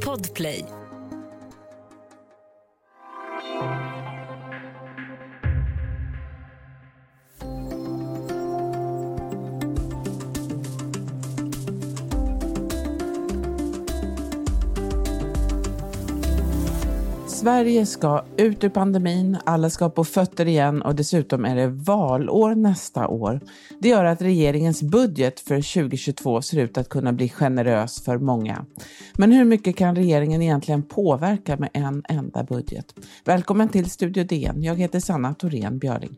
Podplay. Sverige ska ut ur pandemin, alla ska på fötter igen och dessutom är det valår nästa år. Det gör att regeringens budget för 2022 ser ut att kunna bli generös för många. Men hur mycket kan regeringen egentligen påverka med en enda budget? Välkommen till Studio DN. Jag heter Sanna Thorén Björling.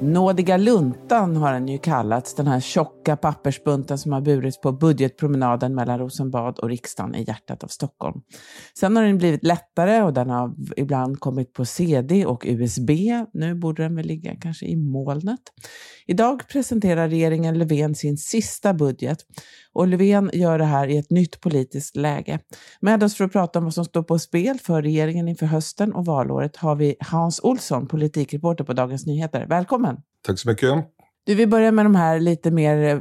Nådiga luntan har den ju kallats, den här tjocka pappersbunten som har burits på budgetpromenaden mellan Rosenbad och riksdagen i hjärtat av Stockholm. Sen har den blivit lättare och den har ibland kommit på CD och USB. Nu borde den väl ligga kanske i molnet. Idag presenterar regeringen Löfven sin sista budget och Löfven gör det här i ett nytt politiskt läge. Med oss för att prata om vad som står på spel för regeringen inför hösten och valåret har vi Hans Olsson, politikreporter på Dagens Nyheter. Välkommen! Tack så mycket. Du, vi börjar med de här lite mer eh,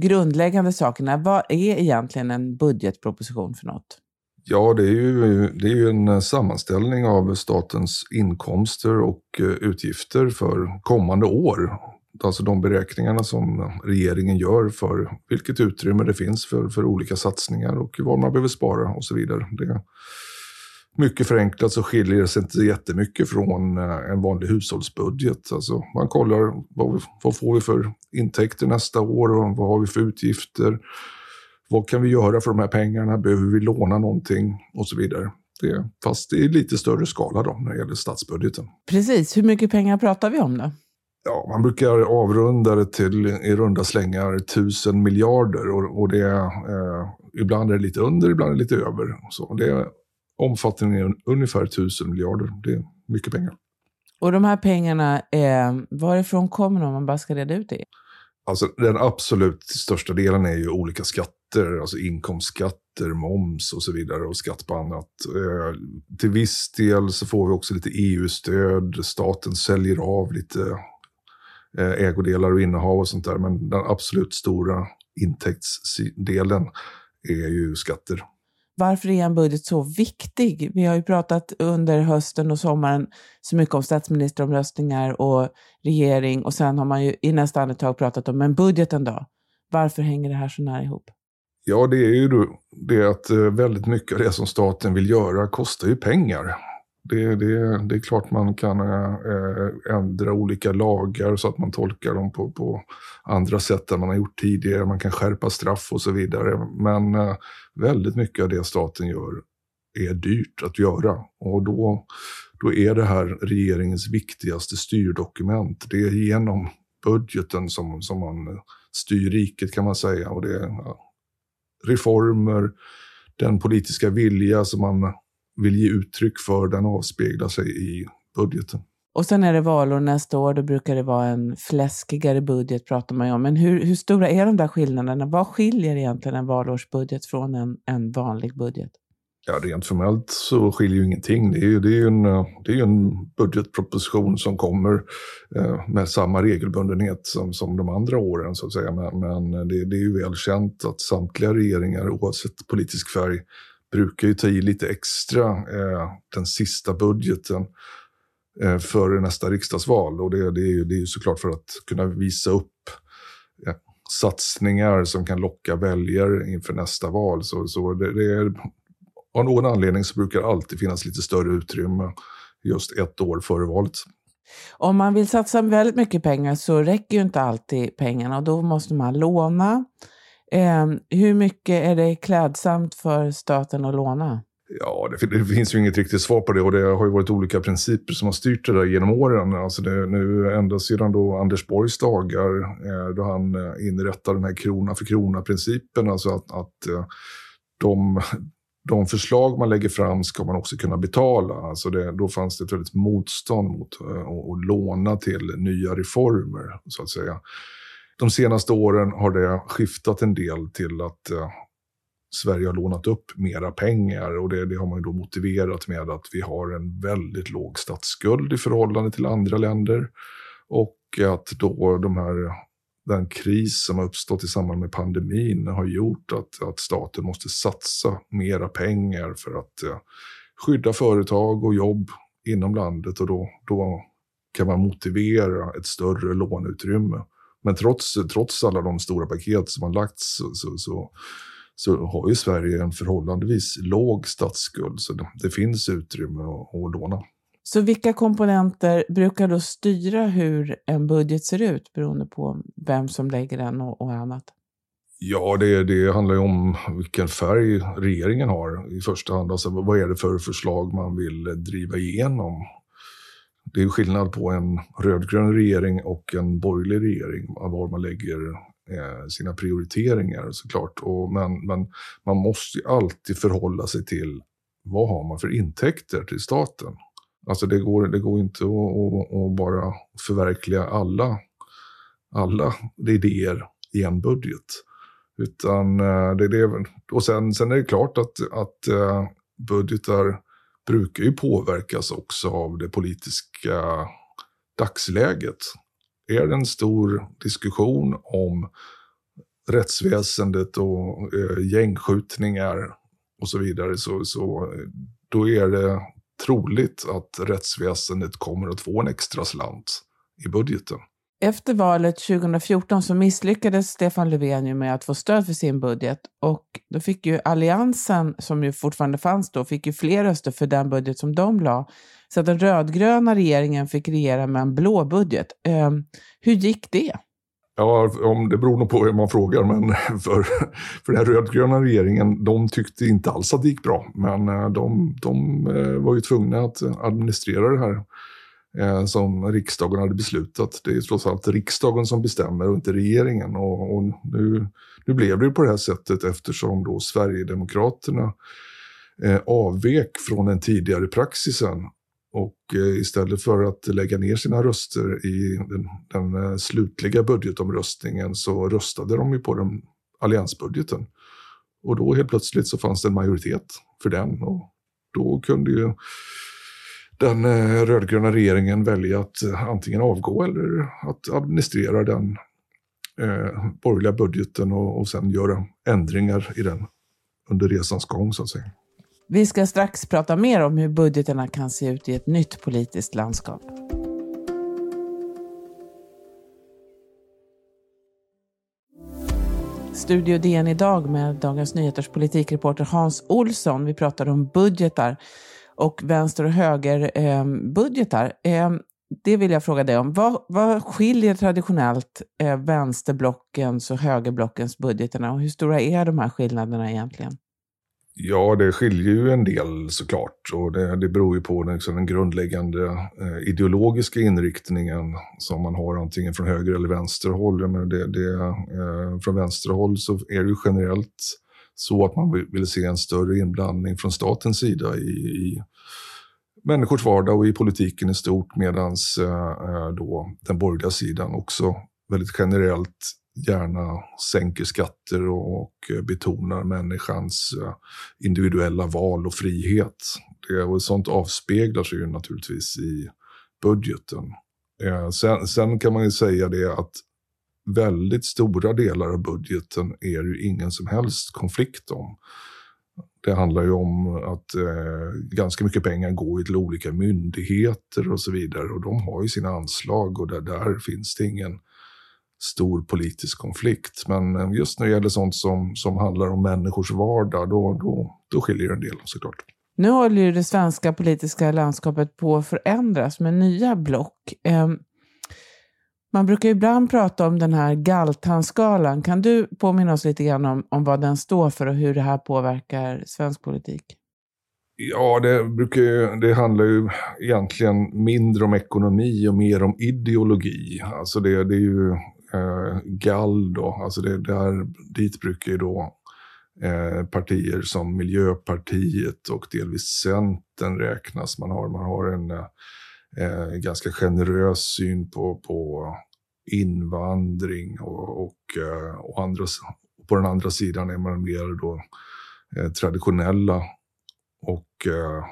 grundläggande sakerna. Vad är egentligen en budgetproposition för något? Ja, det är ju, det är ju en sammanställning av statens inkomster och eh, utgifter för kommande år. Alltså de beräkningarna som regeringen gör för vilket utrymme det finns för, för olika satsningar och vad man behöver spara och så vidare. Det, mycket förenklat så skiljer det sig inte jättemycket från eh, en vanlig hushållsbudget. Alltså man kollar vad, vi, vad får vi för intäkter nästa år och vad har vi för utgifter. Vad kan vi göra för de här pengarna? Behöver vi låna någonting? Och så vidare. Det, fast i lite större skala då när det gäller statsbudgeten. Precis, hur mycket pengar pratar vi om då? Ja, man brukar avrunda det till i runda slängar tusen miljarder och, och det är, eh, ibland är det lite under, ibland är det lite över. Så det omfattningen är ungefär 1000 miljarder. Det är mycket pengar. Och de här pengarna, eh, varifrån kommer de om man bara ska reda ut det? Alltså, den absolut största delen är ju olika skatter, alltså inkomstskatter, moms och så vidare och skatt på annat. Eh, till viss del så får vi också lite EU-stöd, staten säljer av lite ägodelar och innehav och sånt där. Men den absolut stora intäktsdelen är ju skatter. Varför är en budget så viktig? Vi har ju pratat under hösten och sommaren så mycket om statsministeromröstningar och regering och sen har man ju i nästa andetag pratat om, men budgeten då? Varför hänger det här så nära ihop? Ja, det är ju det att eh, väldigt mycket av det som staten vill göra kostar ju pengar. Det, det, det är klart man kan eh, ändra olika lagar så att man tolkar dem på, på andra sätt än man har gjort tidigare. Man kan skärpa straff och så vidare. Men eh, väldigt mycket av det staten gör är dyrt att göra. Och då, då är det här regeringens viktigaste styrdokument. Det är genom budgeten som, som man styr riket kan man säga. Och det är reformer, den politiska vilja som man vill ge uttryck för, den avspeglar sig i budgeten. Och sen är det valår nästa år, då brukar det vara en fläskigare budget pratar man ju om. Men hur, hur stora är de där skillnaderna? Vad skiljer egentligen en valårsbudget från en, en vanlig budget? Ja, rent formellt så skiljer ju ingenting. Det är ju, det är ju en, det är en budgetproposition som kommer eh, med samma regelbundenhet som, som de andra åren. så att säga. Men, men det, det, är ju väl känt att samtliga regeringar, oavsett politisk färg, brukar ju ta i lite extra eh, den sista budgeten eh, före nästa riksdagsval. Och det, det, är ju, det är ju såklart för att kunna visa upp ja, satsningar som kan locka väljare inför nästa val. Så, så det, det är, av någon anledning så brukar det alltid finnas lite större utrymme just ett år före valet. Om man vill satsa väldigt mycket pengar så räcker ju inte alltid pengarna och då måste man låna. Eh, hur mycket är det klädsamt för staten att låna? Ja, det, det, finns ju inget riktigt svar på det och det har ju varit olika principer som har styrt det där genom åren. Alltså det, nu ända sedan då Anders Borgs dagar, eh, då han eh, inrättade den här krona för krona-principen, alltså att, att eh, de, de förslag man lägger fram ska man också kunna betala. Alltså det, då fanns det ett väldigt motstånd mot eh, att låna till nya reformer, så att säga. De senaste åren har det skiftat en del till att eh, Sverige har lånat upp mera pengar och det, det har man då motiverat med att vi har en väldigt låg statsskuld i förhållande till andra länder och att då de här den kris som har uppstått i samband med pandemin har gjort att, att staten måste satsa mera pengar för att eh, skydda företag och jobb inom landet och då, då kan man motivera ett större låneutrymme. Men trots, trots alla de stora paket som har lagts så, så, så, så har ju Sverige en förhållandevis låg statsskuld. Så det, det finns utrymme att, att låna. Så vilka komponenter brukar då styra hur en budget ser ut beroende på vem som lägger den och, och annat? Ja, det, det handlar ju om vilken färg regeringen har i första hand. Alltså, vad är det för förslag man vill driva igenom? Det är skillnad på en rödgrön regering och en borgerlig regering, var man lägger eh, sina prioriteringar såklart. Och, men, men man måste ju alltid förhålla sig till vad har man för intäkter till staten? Alltså det går, det går inte att, att, att bara förverkliga alla, alla idéer i en budget. Utan eh, det det, och sen, sen är det klart att, att eh, budgetar brukar ju påverkas också av det politiska dagsläget. Är det en stor diskussion om rättsväsendet och eh, gängskjutningar och så vidare så, så då är det troligt att rättsväsendet kommer att få en extra slant i budgeten. Efter valet 2014 så misslyckades Stefan Löfven med att få stöd för sin budget och då fick ju Alliansen, som ju fortfarande fanns då, fick ju fler röster för den budget som de la. Så att den rödgröna regeringen fick regera med en blå budget. Eh, hur gick det? Ja, om, det beror nog på hur man frågar, men för, för den rödgröna regeringen, de tyckte inte alls att det gick bra. Men eh, de, de eh, var ju tvungna att administrera det här Eh, som riksdagen hade beslutat. Det är trots allt riksdagen som bestämmer och inte regeringen. Och, och nu, nu blev det på det här sättet eftersom då Sverigedemokraterna eh, avvek från den tidigare praxisen och eh, istället för att lägga ner sina röster i den, den eh, slutliga budgetomröstningen så röstade de ju på den alliansbudgeten. Och då helt plötsligt så fanns det en majoritet för den och då kunde ju den eh, rödgröna regeringen välja att eh, antingen avgå eller att administrera den eh, borgerliga budgeten och, och sen göra ändringar i den under resans gång så att säga. Vi ska strax prata mer om hur budgeterna kan se ut i ett nytt politiskt landskap. Studio DN idag med Dagens Nyheters politikreporter Hans Olsson. Vi pratar om budgetar och vänster och högerbudgetar. Ehm, eh, det vill jag fråga dig om. Vad, vad skiljer traditionellt eh, vänsterblockens och högerblockens budgeterna och hur stora är de här skillnaderna egentligen? Ja, det skiljer ju en del såklart. Och det, det beror ju på liksom den grundläggande eh, ideologiska inriktningen som man har antingen från höger eller vänsterhåll. Men det, det, eh, från vänsterhåll så är det ju generellt så att man vill se en större inblandning från statens sida i, i människors vardag och i politiken i stort. Medan eh, eh, då den borgerliga sidan också väldigt generellt gärna sänker skatter och eh, betonar människans eh, individuella val och frihet. Det, och sånt avspeglar sig ju naturligtvis i budgeten. Eh, sen, sen kan man ju säga det att väldigt stora delar av budgeten är det ju ingen som helst konflikt om. Det handlar ju om att eh, ganska mycket pengar går till olika myndigheter och så vidare. Och de har ju sina anslag och där, där finns det ingen stor politisk konflikt. Men just när det gäller sånt som, som handlar om människors vardag, då, då, då skiljer det en del såklart. Nu håller ju det svenska politiska landskapet på att förändras med nya block. Ehm, man brukar ibland prata om den här Galtanskalan. Kan du påminna oss lite grann om, om vad den står för och hur det här påverkar svensk politik? Ja, det, brukar, det handlar ju egentligen mindre om ekonomi och mer om ideologi. Alltså det, det är ju eh, gall då, alltså det, där, dit brukar ju då eh, partier som Miljöpartiet och delvis Centern räknas. Man har, man har en eh, Eh, ganska generös syn på, på invandring och, och, eh, och andra, på den andra sidan är man mer då eh, traditionella och eh,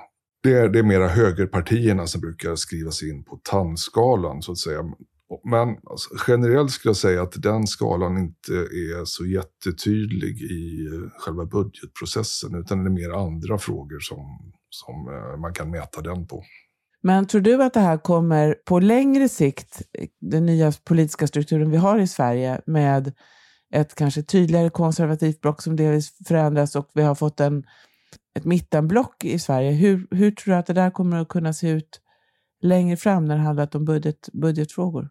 det är, det är mera högerpartierna som brukar skrivas in på tandskalan så att säga. Men alltså, generellt skulle jag säga att den skalan inte är så jättetydlig i själva budgetprocessen, utan det är mer andra frågor som, som eh, man kan mäta den på. Men tror du att det här kommer på längre sikt, den nya politiska strukturen vi har i Sverige med ett kanske tydligare konservativt block som delvis förändras och vi har fått en, ett mittenblock i Sverige. Hur, hur tror du att det där kommer att kunna se ut längre fram när det handlar om budget, budgetfrågor?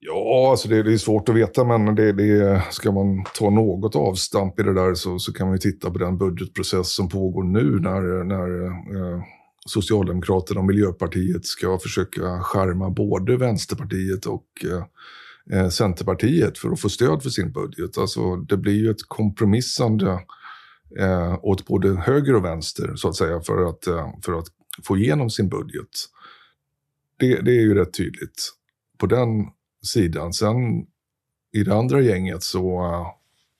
Ja, alltså det, det, är svårt att veta, men det, det, ska man ta något avstamp i det där så, så kan man ju titta på den budgetprocess som pågår nu när, när eh, Socialdemokraterna och Miljöpartiet ska försöka skärma både Vänsterpartiet och eh, eh, Centerpartiet för att få stöd för sin budget. Alltså, det blir ju ett kompromissande eh, åt både höger och vänster så att säga för att, eh, för att få igenom sin budget. Det, det är ju rätt tydligt på den sidan. Sen i det andra gänget så, eh,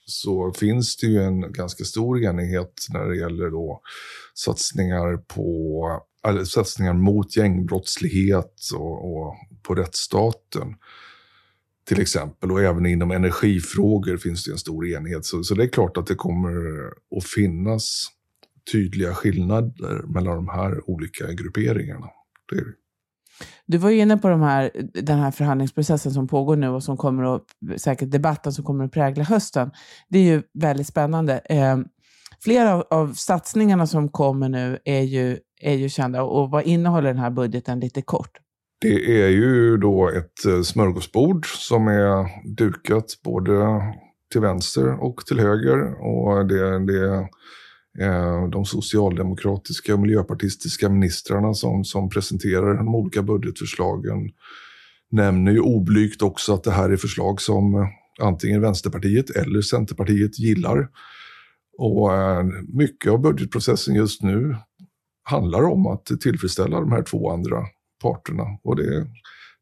så finns det ju en ganska stor enighet när det gäller då satsningar på eller satsningar mot gängbrottslighet och, och på rättsstaten till exempel. Och även inom energifrågor finns det en stor enighet. Så, så det är klart att det kommer att finnas tydliga skillnader mellan de här olika grupperingarna. Det är det. Du var ju inne på de här, den här förhandlingsprocessen som pågår nu och som kommer att, säkert debatten som kommer att prägla hösten. Det är ju väldigt spännande. Eh, flera av, av satsningarna som kommer nu är ju, är ju kända. Och vad innehåller den här budgeten lite kort? Det är ju då ett eh, smörgåsbord som är dukat både till vänster och till höger. Och det, det är Eh, de socialdemokratiska och miljöpartistiska ministrarna som, som presenterar de olika budgetförslagen nämner ju oblygt också att det här är förslag som eh, antingen Vänsterpartiet eller Centerpartiet gillar. Och eh, mycket av budgetprocessen just nu handlar om att tillfredsställa de här två andra parterna. Och det,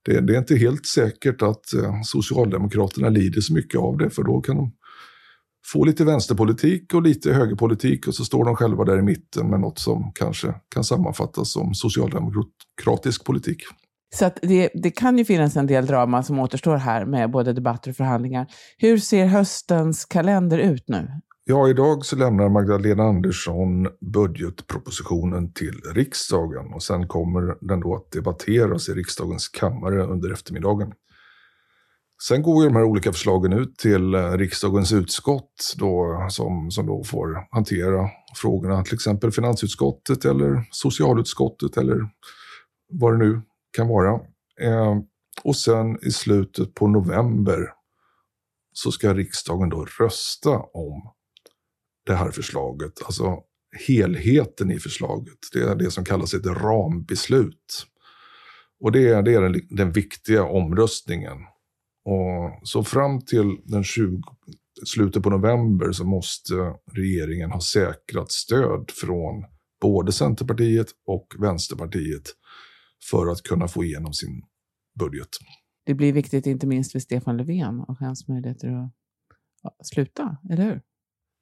det, det är inte helt säkert att Socialdemokraterna lider så mycket av det, för då kan de få lite vänsterpolitik och lite högerpolitik och så står de själva där i mitten med något som kanske kan sammanfattas som socialdemokratisk politik. Så det, det, kan ju finnas en del drama som återstår här med både debatter och förhandlingar. Hur ser höstens kalender ut nu? Ja, idag så lämnar Magdalena Andersson budgetpropositionen till riksdagen och sen kommer den då att debatteras i riksdagens kammare under eftermiddagen. Sen går ju de här olika förslagen ut till eh, riksdagens utskott då, som, som då får hantera frågorna, till exempel finansutskottet eller socialutskottet eller vad det nu kan vara. Eh, och sen i slutet på november så ska riksdagen då rösta om det här förslaget, alltså helheten i förslaget. Det är det som kallas ett rambeslut. Och det är, det är den, den viktiga omröstningen. Och så fram till den 20, slutet på november så måste regeringen ha säkrat stöd från både Centerpartiet och Vänsterpartiet för att kunna få igenom sin budget. Det blir viktigt inte minst för Stefan Löfven och hans möjligheter att sluta, eller hur?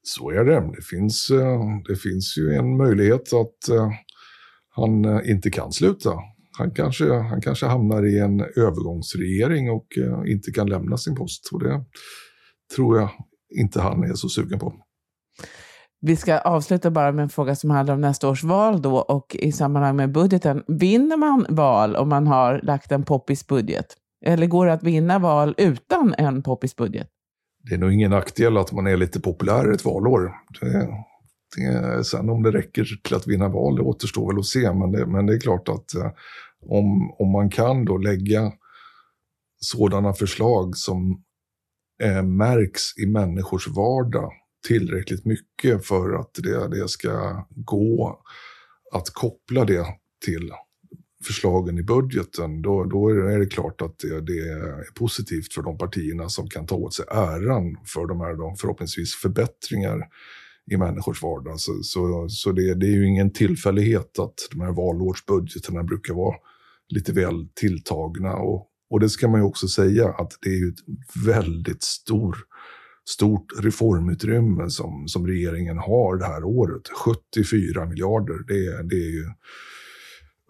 Så är det. Det finns, eh, det finns ju en möjlighet att eh, han eh, inte kan sluta. Han kanske, han kanske hamnar i en övergångsregering och inte kan lämna sin post. Och det tror jag inte han är så sugen på. Vi ska avsluta bara med en fråga som handlar om nästa års val då och i sammanhang med budgeten. Vinner man val om man har lagt en poppis budget? Eller går det att vinna val utan en poppis budget? det är nog ingen nackdel att man är lite populär ett valår. Det, det, sen om det räcker till att vinna val, det återstår väl att se. Men det, men det är klart att eh, om, om man kan då lägga sådana förslag som eh, märks i människors vardag tillräckligt mycket för att det, det ska gå att koppla det till förslagen i budgeten, då, då är det klart att det, det, är positivt för de partierna som kan ta åt sig äran för de här de förhoppningsvis förbättringar i människors vardag. Så, så, så det, det, är ju ingen tillfällighet att de här valårsbudgeterna brukar vara lite väl tilltagna. Och, och det ska man ju också säga att det är ju ett väldigt stor, stort reformutrymme som, som regeringen har det här året. 74 miljarder, det, det är ju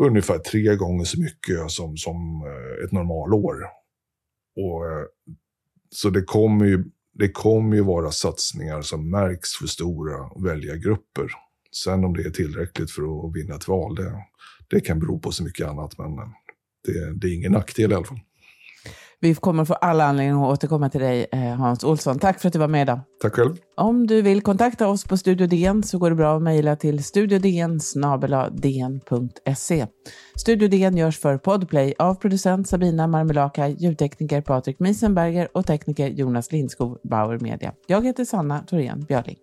ungefär tre gånger så mycket som, som eh, ett normalår. och, eh, så det kommer, ju, det kommer ju vara satsningar som märks för stora väljargrupper. Sen om det är tillräckligt för att vinna ett val, det, det kan bero på så mycket annat. Men eh, det, det är ingen nackdel i alla fall. Vi kommer få alla anledningar att återkomma till dig, eh, Hans Olsson. Tack för att du var med idag. Tack själv. Om du vill kontakta oss på Studio DN så går det bra att mejla till studiodn Studio DN görs för Podplay av producent Sabina Marmelaka, ljudtekniker Patrik Miesenberger och tekniker Jonas Lindskog, Bauer Media. Jag heter Sanna Thorén Björling.